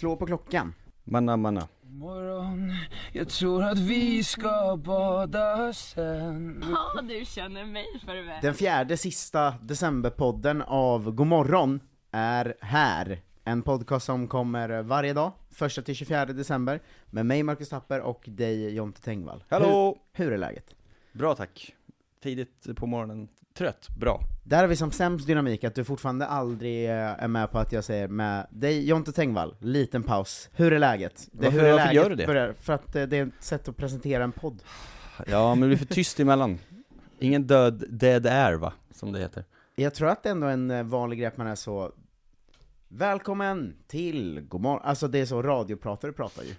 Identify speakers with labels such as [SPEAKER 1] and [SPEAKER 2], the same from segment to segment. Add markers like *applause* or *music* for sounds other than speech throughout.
[SPEAKER 1] Slå på klockan.
[SPEAKER 2] Manna manna.
[SPEAKER 3] Morgon, jag tror att vi ska bada sen
[SPEAKER 4] Ja, du känner mig för väl.
[SPEAKER 1] Den fjärde sista decemberpodden av Godmorgon är här. En podcast som kommer varje dag, första till 24 december, med mig Marcus Tapper och dig Jonte Tengvall.
[SPEAKER 2] Hallå!
[SPEAKER 1] Hur, hur är läget?
[SPEAKER 2] Bra tack. Tidigt på morgonen. Trött. Bra.
[SPEAKER 1] Där har vi som sämst dynamik, att du fortfarande aldrig eh, är med på att jag säger med dig Jonte Tengvall, liten paus. Hur är läget? Det,
[SPEAKER 2] Varför-
[SPEAKER 1] hur är
[SPEAKER 2] varför
[SPEAKER 1] läget
[SPEAKER 2] gör du det?
[SPEAKER 1] Börjar, för att eh, det är ett sätt att presentera en podd.
[SPEAKER 2] Ja, men det blir för tyst emellan. Ingen död, dead air va? Som det heter.
[SPEAKER 1] Jag tror att det ändå är en eh, vanlig grej att man är så Välkommen till Godmorgon, alltså det är så radiopratare pratar ju.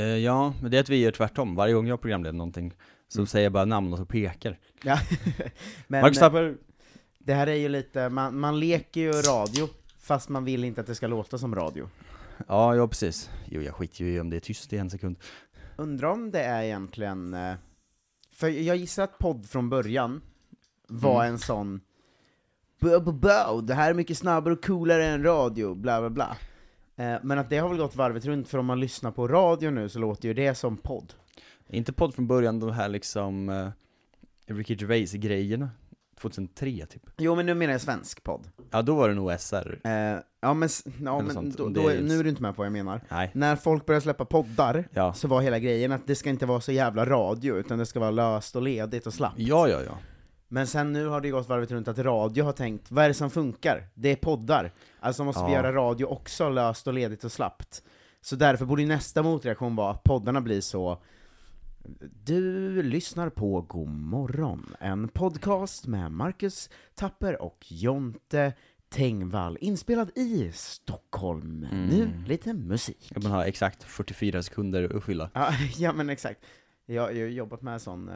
[SPEAKER 2] Eh, ja, men det är att vi gör tvärtom. Varje gång jag programleder någonting så säger jag bara namn och så pekar.
[SPEAKER 1] Ja. *laughs* Men
[SPEAKER 2] Marcus
[SPEAKER 1] eh,
[SPEAKER 2] Tapper!
[SPEAKER 1] det här är ju lite, man, man leker ju radio, fast man vill inte att det ska låta som radio.
[SPEAKER 2] Ja, ja precis. Jo, jag skiter ju i om det är tyst i en sekund.
[SPEAKER 1] Undrar om det är egentligen, eh, för jag gissar att podd från början var
[SPEAKER 2] Mm.
[SPEAKER 1] en sån bo, det här är mycket snabbare och coolare än radio, bla bla bla. Eh, Men att det har väl gått varvet runt, för om man lyssnar på radio nu så låter ju det som podd.
[SPEAKER 2] Inte podd från början, de här liksom eh, Ricky Gervais-grejerna. 2003 typ.
[SPEAKER 1] Jo men nu menar jag svensk podd.
[SPEAKER 2] Ja, då var det nog SR.
[SPEAKER 1] Eh, ja men, ja, men då, då, är- nu är du inte med på vad jag menar.
[SPEAKER 2] Nej.
[SPEAKER 1] När folk börjar släppa poddar,
[SPEAKER 2] Ja.
[SPEAKER 1] så var hela grejen att det ska inte vara så jävla radio, utan det ska vara löst och ledigt och slappt.
[SPEAKER 2] Ja, ja, ja.
[SPEAKER 1] Men sen nu har det gått varvet runt att radio har tänkt, vad är det som funkar? Det är poddar. Alltså måste vi
[SPEAKER 2] Ja.
[SPEAKER 1] göra radio också löst och ledigt och slappt. Så därför borde nästa motreaktion vara att poddarna blir så du lyssnar på God morgon, en podcast med Marcus Tapper och Jonte Tengvall, inspelad i Stockholm.
[SPEAKER 2] Mm.
[SPEAKER 1] Nu lite musik.
[SPEAKER 2] Man har exakt 44 sekunder att fylla.
[SPEAKER 1] Ja, *laughs* ja men exakt. Jag, har jobbat med sån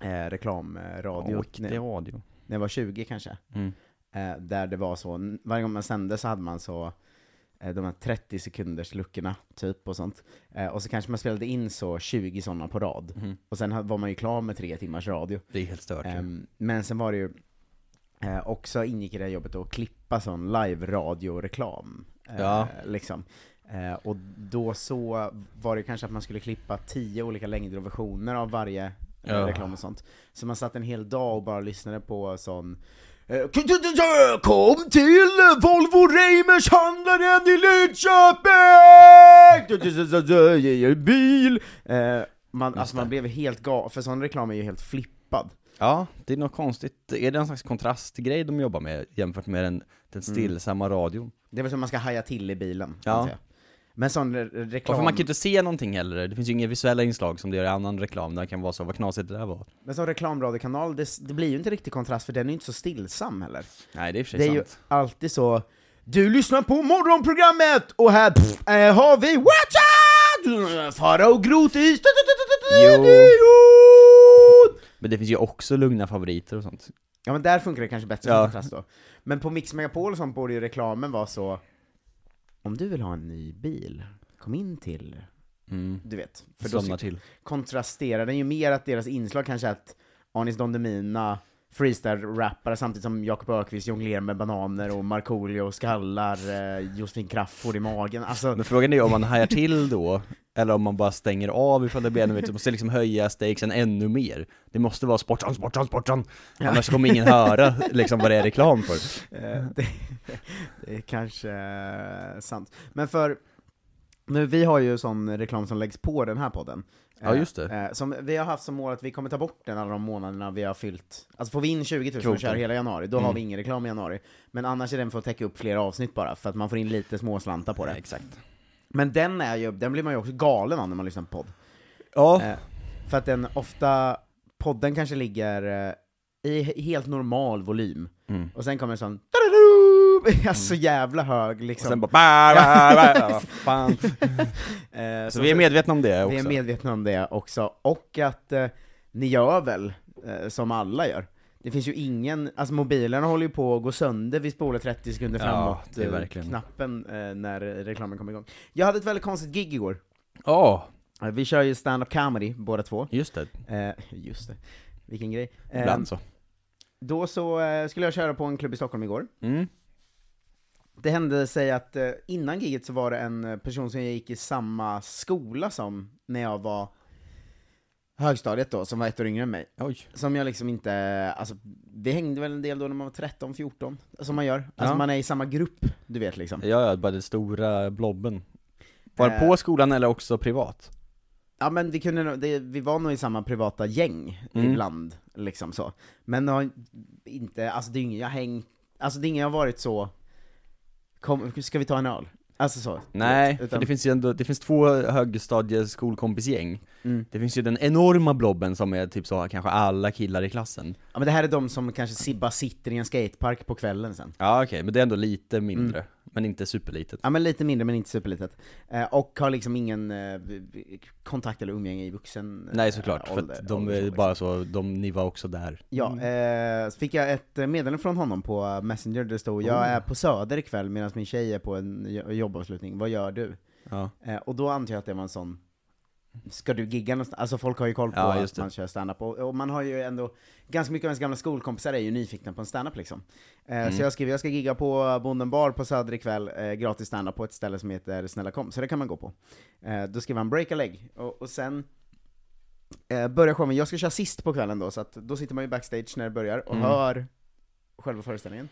[SPEAKER 1] eh, reklamradio
[SPEAKER 2] Och det är radio.
[SPEAKER 1] när jag var 20 kanske.
[SPEAKER 2] Mm.
[SPEAKER 1] Eh, där det var så, varje gång man sände så hade man så eh, de här 30 sekunders luckorna, typ, och sånt. Eh, och så kanske man spelade in så 20 sådana på rad.
[SPEAKER 2] Mhm.
[SPEAKER 1] Och sen var man ju klar med tre timmars radio.
[SPEAKER 2] Det är helt stört.
[SPEAKER 1] Ehm, men sen var det ju, eh, också ingick i det här jobbet att klippa sån live-radio-reklam. Eh,
[SPEAKER 2] Ja.
[SPEAKER 1] Liksom. Eh, och då så var det kanske att man skulle klippa tio olika längder och versioner av varje eh,
[SPEAKER 2] Ja.
[SPEAKER 1] reklam och sånt. Så man satt en hel dag och bara lyssnade på sån eh, Kom till Volvo Reimers handlaren i Lidköping! Bil! Eh, man, alltså man blev helt gal, för sån reklam är ju helt flippad.
[SPEAKER 2] Ja, det är något konstigt. Är det en slags kontrastgrej de jobbar med jämfört med den, den stillsamma radion?
[SPEAKER 1] Det är väl som man ska haja till i bilen,
[SPEAKER 2] Ja.
[SPEAKER 1] Ja. Men sån re- reklam,
[SPEAKER 2] Varför man kan ju inte se någonting heller, det finns ju inga visuella inslag som det gör i annan reklam, där det kan vara så, vad knasigt det där var.
[SPEAKER 1] men sån reklamradiokanal, det, det blir ju inte riktigt kontrast för den är ju inte så stillsam heller.
[SPEAKER 2] Nej, det är i och för
[SPEAKER 1] Det
[SPEAKER 2] sig
[SPEAKER 1] är ju
[SPEAKER 2] sant.
[SPEAKER 1] alltid så, du lyssnar på morgonprogrammet, och här pff, eh, har vi Watcha! Farao studion!
[SPEAKER 2] Men det finns ju också lugna favoriter och sånt.
[SPEAKER 1] Ja men där funkar det kanske bättre
[SPEAKER 2] Ja.
[SPEAKER 1] som kontrast då. Men på Mix Megapol och sånt borde ju reklamen vara så, om du vill ha en ny bil, kom in till,
[SPEAKER 2] Mm.
[SPEAKER 1] du vet. För då
[SPEAKER 2] till.
[SPEAKER 1] kontrasterar den ju mer att deras inslag kanske är att Anis Don Demina freestyle-rappare samtidigt som Jakob Ökvist jonglerar med bananer och Markoolio skallar eh, Josefin Crafoord i magen. Alltså,
[SPEAKER 2] Men frågan är om man hajar till då, eller om man bara stänger av ifall det blir ännu mer, du måste liksom höja stakesen ännu mer. Det måste vara sportsan, sportsan, sportsan! Annars kommer ingen höra liksom vad det är reklam för.
[SPEAKER 1] eh, det, det är kanske eh, sant. Men för Nu, vi har ju sån reklam som läggs på den här podden.
[SPEAKER 2] Ja, just det.
[SPEAKER 1] Eh, som vi har haft som mål att vi kommer ta bort den alla de månaderna vi har fyllt, alltså får vi in 20 000 och
[SPEAKER 2] Kvoten.
[SPEAKER 1] kör hela januari, då har
[SPEAKER 2] Mm.
[SPEAKER 1] vi ingen reklam i januari. Men annars är den för att täcka upp flera avsnitt bara, för att man får in lite småslantar på det.
[SPEAKER 2] Exakt.
[SPEAKER 1] Men den är ju, den blir man ju också galen av när man lyssnar på podd.
[SPEAKER 2] Ja,
[SPEAKER 1] Eh, för att den ofta, podden kanske ligger eh, i he- helt normal volym,
[SPEAKER 2] Mm.
[SPEAKER 1] och sen kommer en sån alltså *laughs* så jävla hög
[SPEAKER 2] och
[SPEAKER 1] liksom.
[SPEAKER 2] sen bara ba, ba, ba, vad *laughs* fan. *laughs*
[SPEAKER 1] Eh,
[SPEAKER 2] Så vi är medvetna om det också.
[SPEAKER 1] Vi är medvetna om det också, och att eh, ni gör väl eh, som alla gör. Det finns ju ingen, alltså mobilerna håller ju på att gå sönder vid spola 30 sekunder
[SPEAKER 2] Ja,
[SPEAKER 1] framåt,
[SPEAKER 2] det är
[SPEAKER 1] eh,
[SPEAKER 2] verkligen.
[SPEAKER 1] knappen eh, när reklamen kommer igång. Jag hade ett väldigt konstigt gig igår.
[SPEAKER 2] Ja,
[SPEAKER 1] Eh, Vi kör ju stand-up comedy båda två.
[SPEAKER 2] just det.
[SPEAKER 1] Eh, just det, vilken grej. Eh,
[SPEAKER 2] Ibland så.
[SPEAKER 1] Då så eh, skulle jag köra på en klubb i Stockholm igår.
[SPEAKER 2] Mm.
[SPEAKER 1] Det hände sig att eh, innan giget så var det en person som jag gick i samma skola som när jag var högstadiet då, som var ett år yngre än mig.
[SPEAKER 2] Oj.
[SPEAKER 1] Som jag liksom inte, alltså vi hängde väl en del då när man var 13, 14, som man gör. Alltså
[SPEAKER 2] Ja.
[SPEAKER 1] man är i samma grupp, du vet liksom.
[SPEAKER 2] Ja, ja, bara den stora blobben. Var det
[SPEAKER 1] Eh.
[SPEAKER 2] på skolan eller också privat?
[SPEAKER 1] Ja men vi kunde det, vi var nog i samma privata gäng
[SPEAKER 2] Mm.
[SPEAKER 1] ibland, liksom så. Men har inte, alltså det är ingen jag hängt, alltså det är ingen jag varit så, kom, ska vi ta en öl? Alltså så.
[SPEAKER 2] Nej,
[SPEAKER 1] Utan-
[SPEAKER 2] för det finns ju ändå, det finns två högstadieskolkompisgäng
[SPEAKER 1] Mm.
[SPEAKER 2] Det finns ju den enorma blobben som är typ så kanske alla killar i klassen
[SPEAKER 1] Ja men det här är de som kanske si- bara sitter i en skatepark på kvällen sen.
[SPEAKER 2] Ja okej, men det är ändå lite mindre,
[SPEAKER 1] Mm.
[SPEAKER 2] Men inte superlitet
[SPEAKER 1] Ja men lite mindre men inte superlitet. Eh, och har liksom ingen eh, kontakt eller umgänge i vuxen
[SPEAKER 2] Nej
[SPEAKER 1] eh,
[SPEAKER 2] såklart, för
[SPEAKER 1] ålder-
[SPEAKER 2] att de
[SPEAKER 1] ålder så,
[SPEAKER 2] är
[SPEAKER 1] liksom.
[SPEAKER 2] bara så, de, ni var också där
[SPEAKER 1] Ja, eh, så fick jag ett eh, meddelande från honom på Messenger där det stod 'Jag
[SPEAKER 2] Oh.
[SPEAKER 1] är på Söder ikväll medan min tjej är på en jo- jobbavslutning, vad gör du?'
[SPEAKER 2] Ja,
[SPEAKER 1] Eh, och då antar jag att det var en sån Ska du gigga någonstans? Alltså folk har ju koll på
[SPEAKER 2] Ja,
[SPEAKER 1] att man kör standup, och, och man har ju ändå Ganska mycket av ens gamla skolkompisar är ju nyfikna på en standup liksom. Eh,
[SPEAKER 2] Mm.
[SPEAKER 1] Så jag skrev, jag ska gigga på Bonden bar på Söder ikväll, eh, gratis standup på ett ställe som heter Snälla kom, så det kan man gå på. Eh, Då skrev han 'break a leg' och, och sen eh, börjar showen, jag ska köra sist på kvällen då, så att då sitter man ju backstage när det börjar och
[SPEAKER 2] Mm.
[SPEAKER 1] hör själva föreställningen.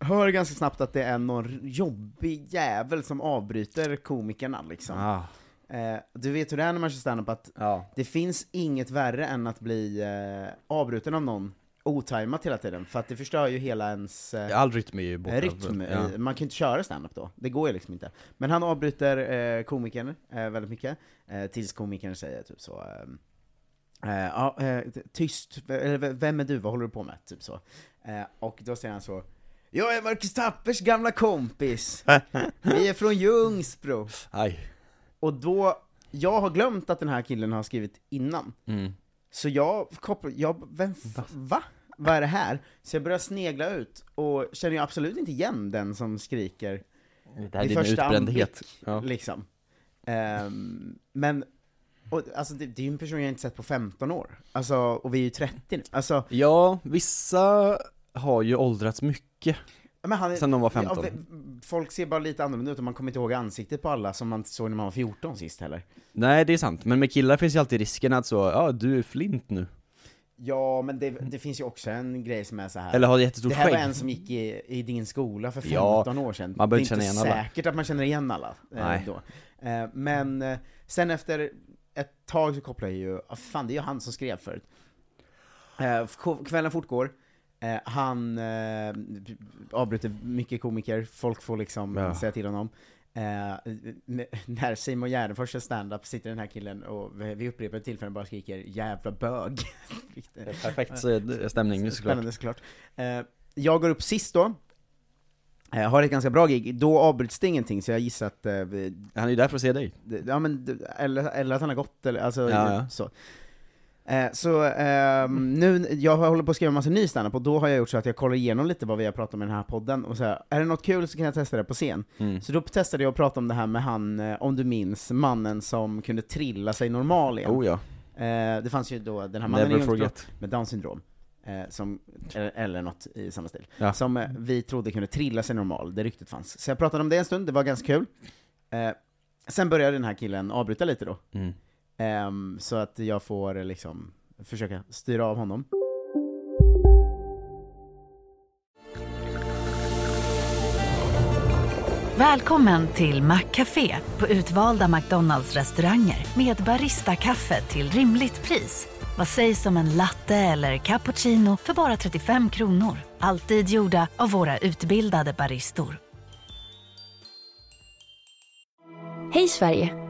[SPEAKER 1] Hör ganska snabbt att det är någon jobbig jävel som avbryter komikerna liksom.
[SPEAKER 2] Ah,
[SPEAKER 1] Eh, du vet hur det är när man kör standup, att
[SPEAKER 2] ja.
[SPEAKER 1] det finns inget värre än att bli eh, avbruten av någon otajmat hela tiden, för att det förstör ju hela ens eh,
[SPEAKER 2] all rytm är ju borta
[SPEAKER 1] rytm.
[SPEAKER 2] ja.
[SPEAKER 1] Eh, Man kan ju inte köra standup då, det går ju liksom inte. Men han avbryter eh, komikern eh, väldigt mycket, eh, tills komikern säger typ så eh, eh, ja, eh, tyst, vem är du, vad håller du på med? Typ så. Eh, och då säger han så Jag är Marcus Tappers gamla kompis! *laughs* Vi är från Ljungsbro!
[SPEAKER 2] Aj,
[SPEAKER 1] Och då, jag har glömt att den här killen har skrivit innan,
[SPEAKER 2] mm.
[SPEAKER 1] så jag kopplar, jag, vem, f- va? Vad är det här? Så jag börjar snegla ut, och känner ju absolut inte igen den som skriker
[SPEAKER 2] Det här är
[SPEAKER 1] vid första
[SPEAKER 2] utbrändhet ja.
[SPEAKER 1] liksom. Ehm, men, och, alltså det, det är ju en person jag inte sett på 15 år, alltså, och vi är ju 30 nu, alltså,
[SPEAKER 2] ja, vissa har ju åldrats mycket
[SPEAKER 1] men han
[SPEAKER 2] sen de var
[SPEAKER 1] Ja,
[SPEAKER 2] 15
[SPEAKER 1] v- folk ser bara lite annorlunda ut, och man kommer inte ihåg ansiktet på alla som man såg när man var 14 sist heller.
[SPEAKER 2] Nej det är sant, men med killar finns ju alltid risken att så, ja du är flint nu
[SPEAKER 1] Ja, men det, det finns ju också en grej som är så här.
[SPEAKER 2] Eller har jättestort
[SPEAKER 1] Det här var
[SPEAKER 2] skägg
[SPEAKER 1] en som gick i, i din skola för 15
[SPEAKER 2] Ja,
[SPEAKER 1] år sedan.
[SPEAKER 2] man
[SPEAKER 1] det är
[SPEAKER 2] inte känna igen alla.
[SPEAKER 1] säkert att man känner igen alla. Eh,
[SPEAKER 2] Nej.
[SPEAKER 1] då. Eh, men eh, sen efter ett tag så kopplar jag ju, ah, fan det är ju han som skrev förut. Kvällen fortgår, eh, han eh, avbryter mycket komiker, folk får liksom
[SPEAKER 2] Ja.
[SPEAKER 1] säga till honom. Eh, när Simon Gärdenfors kör stand-up sitter den här killen och vid upprepade tillfällen bara skriker 'jävla bög' *laughs*
[SPEAKER 2] Perfekt *laughs* stämning såklart
[SPEAKER 1] Spännande såklart. Eh, jag går upp sist då, eh, har ett ganska bra gig, då avbryts det ingenting, så jag gissar att, eh,
[SPEAKER 2] Han är ju där för att se dig
[SPEAKER 1] ja, men, eller, eller att han har gått, eller alltså,
[SPEAKER 2] Ja, ja.
[SPEAKER 1] så. Eh, så ehm, nu, jag håller på att skriva en massa ny standup, och då har jag gjort så att jag kollar igenom lite vad vi har pratat om i den här podden, och så här, är det något kul så kan jag testa det på scen.
[SPEAKER 2] mm.
[SPEAKER 1] Så då testade jag att prata om det här med han, eh, om du minns, mannen som kunde trilla sig normal igen.
[SPEAKER 2] Oh ja,
[SPEAKER 1] Eh, det fanns ju då den här mannen i
[SPEAKER 2] forget
[SPEAKER 1] med down syndrom, eh, som, eller, eller något i samma stil,
[SPEAKER 2] Ja.
[SPEAKER 1] som eh, vi trodde kunde trilla sig normal, det ryktet fanns. Så jag pratade om det en stund, det var ganska kul. Eh, sen började den här killen avbryta lite då,
[SPEAKER 2] mm.
[SPEAKER 1] Ehm, så att jag får eh, liksom försöka styra av honom.
[SPEAKER 5] Välkommen till Maccafé på utvalda McDonalds restauranger med Baristakaffe till rimligt pris. Vad sägs om en latte eller cappuccino för bara 35 kronor? Alltid gjorda av våra utbildade baristor.
[SPEAKER 6] Hej Sverige!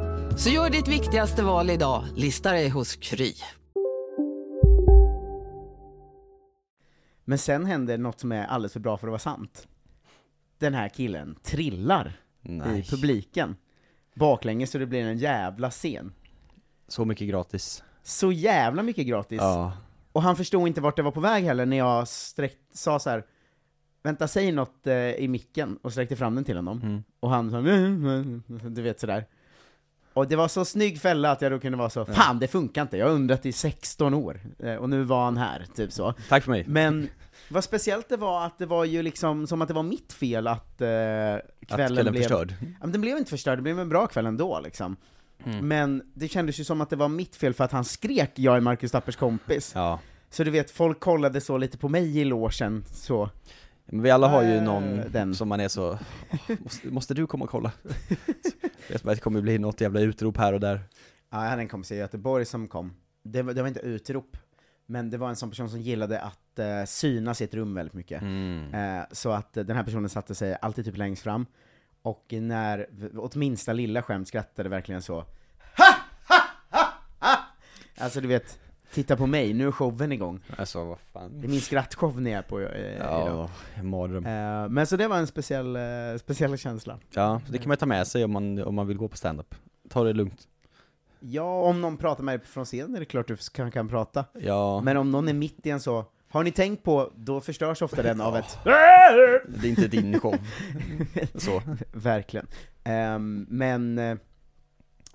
[SPEAKER 7] Så gör ditt viktigaste val idag, lista dig hos Kry.
[SPEAKER 1] Men sen händer något som är alldeles för bra för att vara sant. Den här killen trillar
[SPEAKER 2] Nej.
[SPEAKER 1] i publiken, baklänges så det blir en jävla scen.
[SPEAKER 2] Så mycket gratis.
[SPEAKER 1] Så jävla mycket gratis.
[SPEAKER 2] Ja.
[SPEAKER 1] Och han förstod inte vart det var på väg heller när jag sträckt, sa så här. Vänta, säg något eh, i micken, och sträckte fram den till honom.
[SPEAKER 2] Mm.
[SPEAKER 1] Och han sa, du vet sådär. Och det var så snygg fälla att jag då kunde vara så, fan det funkar inte, jag har undrat i 16 år, eh, och nu var han här, typ så.
[SPEAKER 2] Tack för mig.
[SPEAKER 1] Men vad speciellt det var att det var ju liksom som att det var mitt fel att eh, kvällen,
[SPEAKER 2] kvällen
[SPEAKER 1] blev...
[SPEAKER 2] förstörd.
[SPEAKER 1] Ja, men den blev inte förstörd, det blev en bra kväll ändå liksom.
[SPEAKER 2] Mm.
[SPEAKER 1] Men det kändes ju som att det var mitt fel för att han skrek 'Jag är Marcus Tappers kompis'
[SPEAKER 2] Ja.
[SPEAKER 1] Så du vet, folk kollade så lite på mig i logen så
[SPEAKER 2] Men vi alla har ju
[SPEAKER 1] Eh,
[SPEAKER 2] någon
[SPEAKER 1] den.
[SPEAKER 2] som man är så, "Åh, måste, måste du komma och kolla? *laughs* Vet att det kommer bli något jävla utrop här och där.
[SPEAKER 1] Ja, jag hade en kompis i Göteborg som kom, det var, det var inte utrop, men det var en sån person som gillade att eh, synas i ett rum väldigt mycket.
[SPEAKER 2] Mm.
[SPEAKER 1] Eh, så att eh, den här personen satte sig alltid typ längst fram, och när, åt minsta lilla skämt skrattade verkligen så ha, ha, ha, ha! Alltså du vet, titta på mig, nu är showen igång.
[SPEAKER 2] Alltså vad fan.
[SPEAKER 1] Det är min skrattshow ni är på eh, idag.
[SPEAKER 2] Ja, en mardröm.
[SPEAKER 1] Eh, men så det var en speciell, eh, speciell känsla.
[SPEAKER 2] Ja, det kan man ta med sig om man, om man vill gå på stand-up. Ta det lugnt.
[SPEAKER 1] Ja, om någon pratar med dig från scenen är det klart du kan, kan prata.
[SPEAKER 2] Ja,
[SPEAKER 1] Men om någon är mitt i en så, har ni tänkt på, då förstörs ofta den av ett
[SPEAKER 2] det är inte din show. *laughs* Så.
[SPEAKER 1] Verkligen. Ehm, men eh,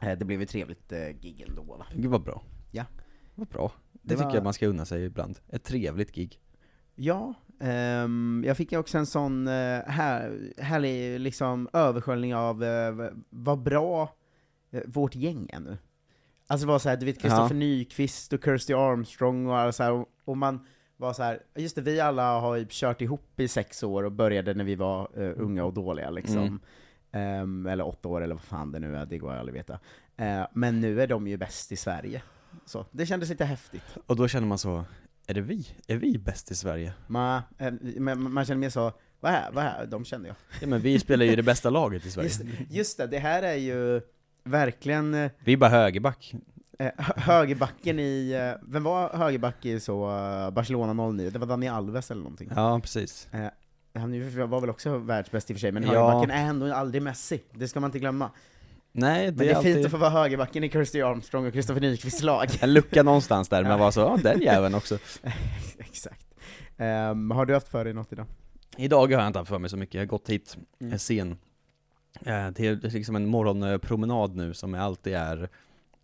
[SPEAKER 1] det blev ett trevligt uh, gig ändå va?
[SPEAKER 2] Gud vad bra.
[SPEAKER 1] Ja.
[SPEAKER 2] Vad bra. Det,
[SPEAKER 1] Det
[SPEAKER 2] tycker
[SPEAKER 1] var-
[SPEAKER 2] jag man ska unna sig ibland. Ett trevligt gig.
[SPEAKER 1] Ja, ehm, jag fick också en sån uh, här, härlig liksom översköljning av uh, vad bra eh, vårt gäng är nu. Alltså det var så här, du vet Kristoffer
[SPEAKER 2] Ja.
[SPEAKER 1] Nyqvist och Kirsty Armstrong och, så här, och, och man var så här, just det, vi alla har ju kört ihop i sex år och började när vi var eh, unga och dåliga liksom.
[SPEAKER 2] Mm.
[SPEAKER 1] Ehm, eller åtta år eller vad fan det nu är, det går jag aldrig veta. Eh, men nu är de ju bäst i Sverige. Så, det kändes lite häftigt.
[SPEAKER 2] Och då känner man så, är det vi? Är vi bäst i Sverige?
[SPEAKER 1] Man, eh, man, man känner mer så, vad är, vad är, de känner jag.
[SPEAKER 2] Ja men vi spelar ju det bästa *laughs* laget i Sverige.
[SPEAKER 1] Just, just det, det här är ju verkligen eh,
[SPEAKER 2] Vi är bara högerback.
[SPEAKER 1] eh, hö- högerbacken i, vem var högerback i så Barcelona 09? Det var Dani Alves eller någonting.
[SPEAKER 2] Ja, precis.
[SPEAKER 1] Eh, han var väl också världsbäst i och för sig, men
[SPEAKER 2] Ja.
[SPEAKER 1] högerbacken är ändå aldrig Messi, det ska man inte glömma.
[SPEAKER 2] Nej, det,
[SPEAKER 1] Men det är,
[SPEAKER 2] alltid
[SPEAKER 1] fint att få vara högerbacken i Kirsty Armstrong och Kristoffer Nyqvists lag.
[SPEAKER 2] en lucka någonstans där, men var så, ja den jäveln också. *laughs*
[SPEAKER 1] Exakt. Ehm, har du haft för dig något idag?
[SPEAKER 2] Idag har jag inte haft för mig så mycket, jag har gått hit
[SPEAKER 1] Mm.
[SPEAKER 2] mm. sen. Eh, Det är liksom en morgonpromenad nu som alltid är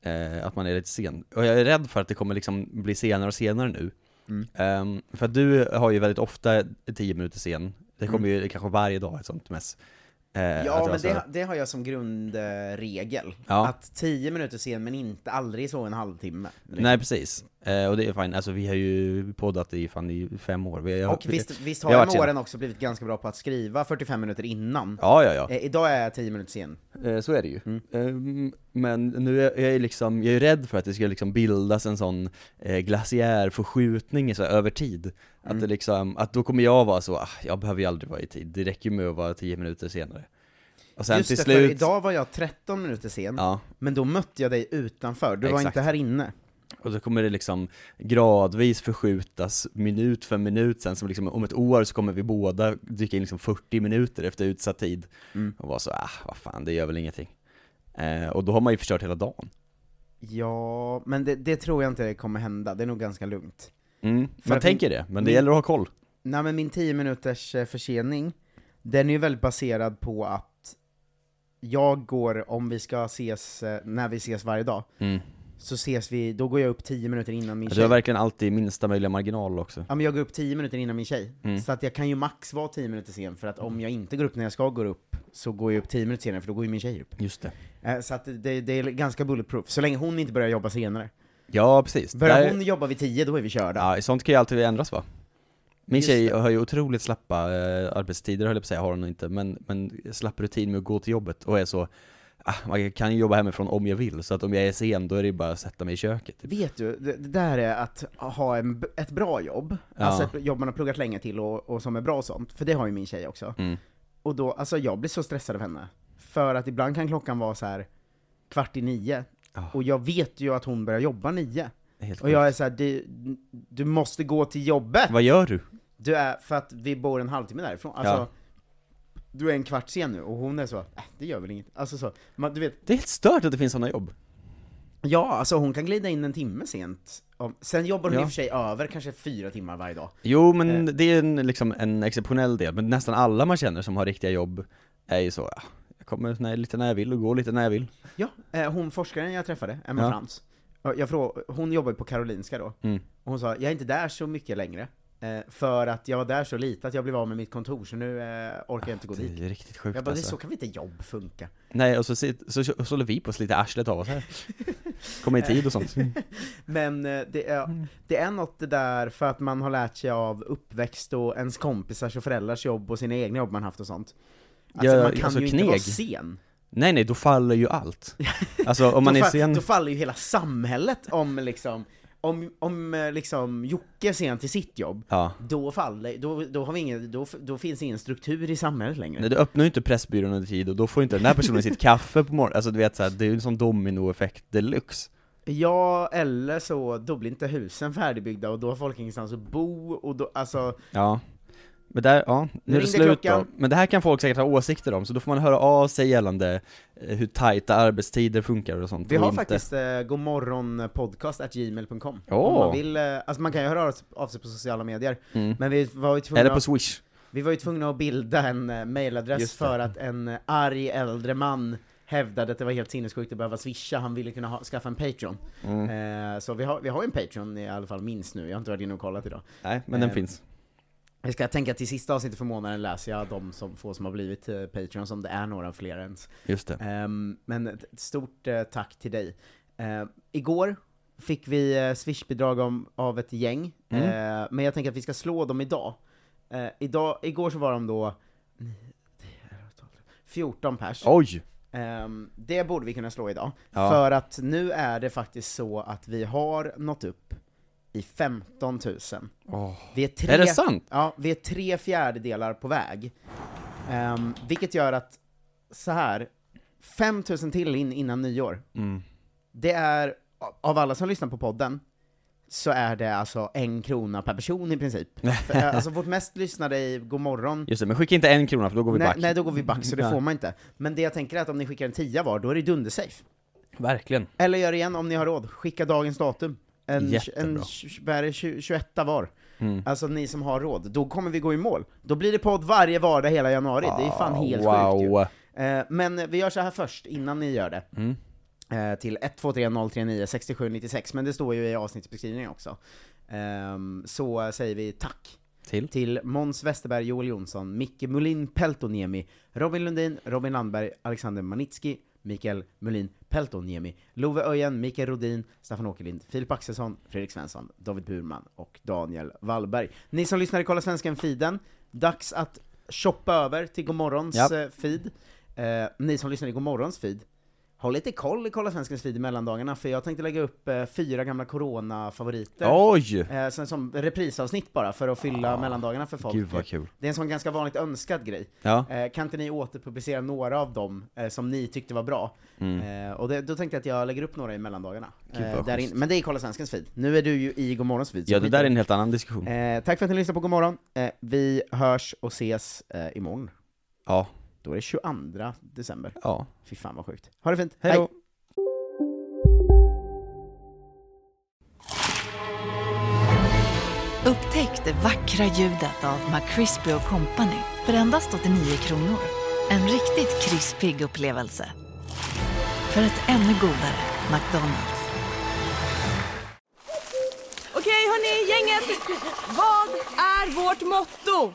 [SPEAKER 2] eh, att man är lite sen. Och jag är rädd för att det kommer liksom bli senare och senare nu.
[SPEAKER 1] Mm.
[SPEAKER 2] Ehm, för att du har ju väldigt ofta 10 minuter sen, det kommer
[SPEAKER 1] Mm.
[SPEAKER 2] ju kanske varje dag ett sånt mess. Eh,
[SPEAKER 1] Ja, men det, det har jag som grundregel.
[SPEAKER 2] Ja.
[SPEAKER 1] Att 10 minuter sen, men inte aldrig så en halvtimme.
[SPEAKER 2] Nej precis, eh, och det är fine, alltså vi har ju poddat i fan i fem år. Vi
[SPEAKER 1] Och visst, visst
[SPEAKER 2] vi
[SPEAKER 1] har jag med åren också blivit ganska bra på att skriva 45 minuter innan.
[SPEAKER 2] Ja, ja, ja.
[SPEAKER 1] Eh, idag är jag 10 minuter sen.
[SPEAKER 2] Eh, Så är det ju.
[SPEAKER 1] Mm.
[SPEAKER 2] Ehm, Men nu är jag liksom, jag är rädd för att det ska liksom bildas en sån eh, glaciärförskjutning så här, över tid. Att
[SPEAKER 1] Mm.
[SPEAKER 2] det liksom, att då kommer jag vara så, ah, jag behöver ju aldrig vara i tid, det räcker ju med att vara 10 minuter senare. Och sen
[SPEAKER 1] Just
[SPEAKER 2] till
[SPEAKER 1] det,
[SPEAKER 2] slut,
[SPEAKER 1] för idag var jag 13 minuter sen,
[SPEAKER 2] ja,
[SPEAKER 1] men då mötte jag dig utanför, du var
[SPEAKER 2] Exakt.
[SPEAKER 1] inte här inne.
[SPEAKER 2] Och då kommer det liksom gradvis förskjutas minut för minut sen, som liksom om ett år så kommer vi båda dyka in liksom 40 minuter efter utsatt tid.
[SPEAKER 1] Mm.
[SPEAKER 2] Och vara så, ah vad fan, det gör väl ingenting. Eh, och då har man ju förstört hela dagen.
[SPEAKER 1] Ja, men det, det tror jag inte kommer hända, det är nog ganska lugnt.
[SPEAKER 2] Mm, man tänker
[SPEAKER 1] min-
[SPEAKER 2] det, men det
[SPEAKER 1] min-
[SPEAKER 2] gäller att ha koll.
[SPEAKER 1] Nej men min 10 minuters eh, försening, den är ju väldigt baserad på att jag går, om vi ska ses, eh, när vi ses varje dag,
[SPEAKER 2] Mm.
[SPEAKER 1] Så ses vi, då går jag upp 10 minuter innan min
[SPEAKER 2] Du
[SPEAKER 1] tjej.
[SPEAKER 2] har verkligen alltid minsta möjliga marginal också.
[SPEAKER 1] Ja men jag går upp 10 minuter innan min tjej,
[SPEAKER 2] Mm.
[SPEAKER 1] så att jag kan ju max vara 10 minuter sen, för att om jag inte går upp när jag ska gå upp, så går jag upp 10 minuter senare, för då går ju min tjej upp.
[SPEAKER 2] Just det.
[SPEAKER 1] Eh, Så att det, det är ganska bulletproof, så länge hon inte börjar jobba senare.
[SPEAKER 2] Ja, precis.
[SPEAKER 1] Börjar
[SPEAKER 2] Där-
[SPEAKER 1] hon jobba vid 10, då är vi körda.
[SPEAKER 2] Ja, sånt kan ju alltid ändras va? Min
[SPEAKER 1] Just
[SPEAKER 2] tjej
[SPEAKER 1] det.
[SPEAKER 2] har ju otroligt slappa eh, arbetstider höll jag på att säga, har hon inte, men, men slapp rutin med att gå till jobbet och är så man kan ju jobba hemifrån om jag vill, så att om jag är sen då är det bara att sätta mig i köket. typ.
[SPEAKER 1] Vet du, det, det där är att ha en, ett bra jobb,
[SPEAKER 2] Ja.
[SPEAKER 1] alltså ett jobb man har pluggat länge till och, och som är bra och sånt, för det har ju min tjej också.
[SPEAKER 2] Mm.
[SPEAKER 1] Och då, alltså jag blir så stressad av henne. För att ibland kan klockan vara så här kvart i nio,
[SPEAKER 2] Ja.
[SPEAKER 1] och jag vet ju att hon börjar jobba nio.
[SPEAKER 2] Helt
[SPEAKER 1] Och jag är så här, du, du måste gå till jobbet!
[SPEAKER 2] Vad gör du?
[SPEAKER 1] Du är, för att vi bor en halvtimme därifrån, alltså
[SPEAKER 2] Ja.
[SPEAKER 1] Du är en kvart sen nu, och hon är så, äh, det gör väl inget. Alltså så, man, du vet,
[SPEAKER 2] Det är helt stört att det finns sådana jobb.
[SPEAKER 1] ja alltså hon kan glida in en timme sent. Sen jobbar hon
[SPEAKER 2] Ja.
[SPEAKER 1] i och för sig över kanske fyra timmar varje dag.
[SPEAKER 2] Jo men
[SPEAKER 1] Eh.
[SPEAKER 2] det är en, liksom en exceptionell del, men nästan alla man känner som har riktiga jobb är ju så, ja, jag kommer när, lite när jag vill och går lite när jag vill.
[SPEAKER 1] Ja, eh, hon forskaren jag träffade, Emma
[SPEAKER 2] Ja.
[SPEAKER 1] Frans, jag frågade, hon jobbar på Karolinska då,
[SPEAKER 2] Mm.
[SPEAKER 1] och hon sa, jag är inte där så mycket längre, för att jag var där så lite att jag blev av med mitt kontor, så nu eh, orkar jag inte gå dit.
[SPEAKER 2] Det är riktigt sjukt
[SPEAKER 1] Jag bara,
[SPEAKER 2] alltså.
[SPEAKER 1] så kan vi inte jobb funka.
[SPEAKER 2] Nej, och så, så, så, håller vi på att slita arslet av oss här. Komma i tid och sånt. *laughs*
[SPEAKER 1] Men eh, det är, det är något det där för att man har lärt sig av uppväxt och ens kompisars och föräldrars jobb och sina egna jobb man haft och sånt. Alltså
[SPEAKER 2] Ja,
[SPEAKER 1] man kan
[SPEAKER 2] alltså
[SPEAKER 1] ju inte vara
[SPEAKER 2] kneg.
[SPEAKER 1] sen.
[SPEAKER 2] Nej nej, då faller ju allt. *laughs* Alltså om man
[SPEAKER 1] då,
[SPEAKER 2] är sen...
[SPEAKER 1] då faller ju hela samhället om liksom, om, om eh, liksom Jocke är sen till sitt jobb,
[SPEAKER 2] Ja.
[SPEAKER 1] då faller, då, då har vi ingen, då, då finns ingen struktur i samhället längre.
[SPEAKER 2] Nej, du öppnar ju inte Pressbyrån under tid och då får inte den här personen sitt kaffe på morgonen, alltså du vet såhär, det är ju en sån dominoeffekt deluxe.
[SPEAKER 1] Ja, eller så, då blir inte husen färdigbyggda och då har folk ingenstans att bo, och då, alltså,
[SPEAKER 2] Ja. Men där, ja, nu är det slut
[SPEAKER 1] klockan.
[SPEAKER 2] då. Men det här kan folk säkert ha åsikter om, så då får man höra av sig gällande eh, hur tajta arbetstider funkar och sånt.
[SPEAKER 1] Vi har
[SPEAKER 2] inte.
[SPEAKER 1] faktiskt eh, godmorgonpodcast.gmail.com
[SPEAKER 2] Åh.
[SPEAKER 1] Om man vill, eh, alltså man kan ju höra av- sig på sociala medier,
[SPEAKER 2] Mm.
[SPEAKER 1] men vi var ju tvungna,
[SPEAKER 2] Eller på swish.
[SPEAKER 1] vi var ju tvungna att bilda en eh, mailadress för att en eh, arg äldre man hävdade att det var helt sinnessjukt att behöva swisha, han ville kunna ha, skaffa en Patreon.
[SPEAKER 2] Mm.
[SPEAKER 1] Eh, så vi har, vi har en Patreon i alla fall, minst nu, jag har inte varit inne och kollat idag.
[SPEAKER 2] Nej, men den
[SPEAKER 1] Eh,
[SPEAKER 2] finns.
[SPEAKER 1] Jag ska tänka till sista avsnittet för månaden läser jag de som, få som har blivit eh, Patreon, som det är några fler ens.
[SPEAKER 2] Just det.
[SPEAKER 1] Ehm, men ett stort eh, tack till dig. Ehm, igår fick vi uh, swishbidrag om, av ett gäng,
[SPEAKER 2] Mm.
[SPEAKER 1] Eh, men jag tänker att vi ska slå dem idag. Eh, idag igår så var de då 14 pers.
[SPEAKER 2] Oj!
[SPEAKER 1] Ehm, det borde vi kunna slå idag,
[SPEAKER 2] Ja.
[SPEAKER 1] för att nu är det faktiskt så att vi har nått upp i 15 000.
[SPEAKER 2] Åh.
[SPEAKER 1] Vi är, tre,
[SPEAKER 2] Är det sant?
[SPEAKER 1] Ja, vi är tre fjärdedelar på väg. Ehm, vilket gör att, så här 5 000 till in innan nyår.
[SPEAKER 2] Mm.
[SPEAKER 1] Det är, av alla som lyssnar på podden, så är det alltså en krona per person i princip. *laughs* För, eh, alltså vårt mest lyssnade i Godmorgon,
[SPEAKER 2] Just det, men skicka inte en krona för då går vi
[SPEAKER 1] nej,
[SPEAKER 2] back.
[SPEAKER 1] nej då går vi back, så det får man inte. Men det jag tänker är att om ni skickar en tia var, då är det dundersafe.
[SPEAKER 2] Verkligen.
[SPEAKER 1] Eller gör det igen om ni har råd, skicka dagens datum. En,
[SPEAKER 2] Jättebra.
[SPEAKER 1] en vad är det, tju- 21 var.
[SPEAKER 2] Mm.
[SPEAKER 1] Alltså ni som har råd, då kommer vi gå i mål. Då blir det podd varje vardag hela januari, det är fan helt
[SPEAKER 2] wow.
[SPEAKER 1] sjukt ju. Eh, Men vi gör så här först, innan ni gör det.
[SPEAKER 2] Mm.
[SPEAKER 1] Eh, Till 123 039 67 96, men det står ju i avsnittsbeskrivningen också. Ehm, Så säger vi tack
[SPEAKER 2] Till?
[SPEAKER 1] till Måns Westerberg, Joel Jonsson, Micke Mulin Peltoniemi, Robin Lundin, Robin Landberg, Alexander Manitski, Mikael Mulin Peltoniemi, Love Öjen, Mikael Rodin, Staffan Åkerlind, Filip Axelsson, Fredrik Svensson, David Burman och Daniel Wallberg. Ni som lyssnar i Kolla Svensken-feeden, dags att shoppa över till Godmorgons
[SPEAKER 2] Ja.
[SPEAKER 1] eh, feed. Eh, ni som lyssnar i Godmorgons feed, håll lite koll i Kolla Svenskens feed i mellandagarna, för jag tänkte lägga upp eh, fyra gamla corona-favoriter.
[SPEAKER 2] Oj!
[SPEAKER 1] Eh, sen som reprisavsnitt bara, för att fylla mellandagarna för folk.
[SPEAKER 2] Gud vad kul.
[SPEAKER 1] Det är en sån ganska vanligt önskad grej.
[SPEAKER 2] Ja.
[SPEAKER 1] Eh, kan inte ni återpublicera några av dem eh, som ni tyckte var bra?
[SPEAKER 2] Mm.
[SPEAKER 1] Eh, och det, då tänkte jag att jag lägger upp några i mellandagarna. Där
[SPEAKER 2] schysst.
[SPEAKER 1] men det är Kolla Svenskens feed. Nu är du ju i Godmorgons feed.
[SPEAKER 2] Ja, det där är en helt annan diskussion.
[SPEAKER 1] Eh, tack för att ni lyssnade på Godmorgon. Eh, vi hörs och ses eh, imorgon.
[SPEAKER 2] Ja.
[SPEAKER 1] Då är det 22 december.
[SPEAKER 2] Ja.
[SPEAKER 1] Fy fan vad sjukt. Ha det fint.
[SPEAKER 2] Hej då!
[SPEAKER 5] Upptäck det vackra ljudet av McCrispy Company för endast 89 kronor. En riktigt krispig upplevelse. För ett ännu godare McDonalds.
[SPEAKER 4] Okej hörni, gänget. Vad är vårt motto?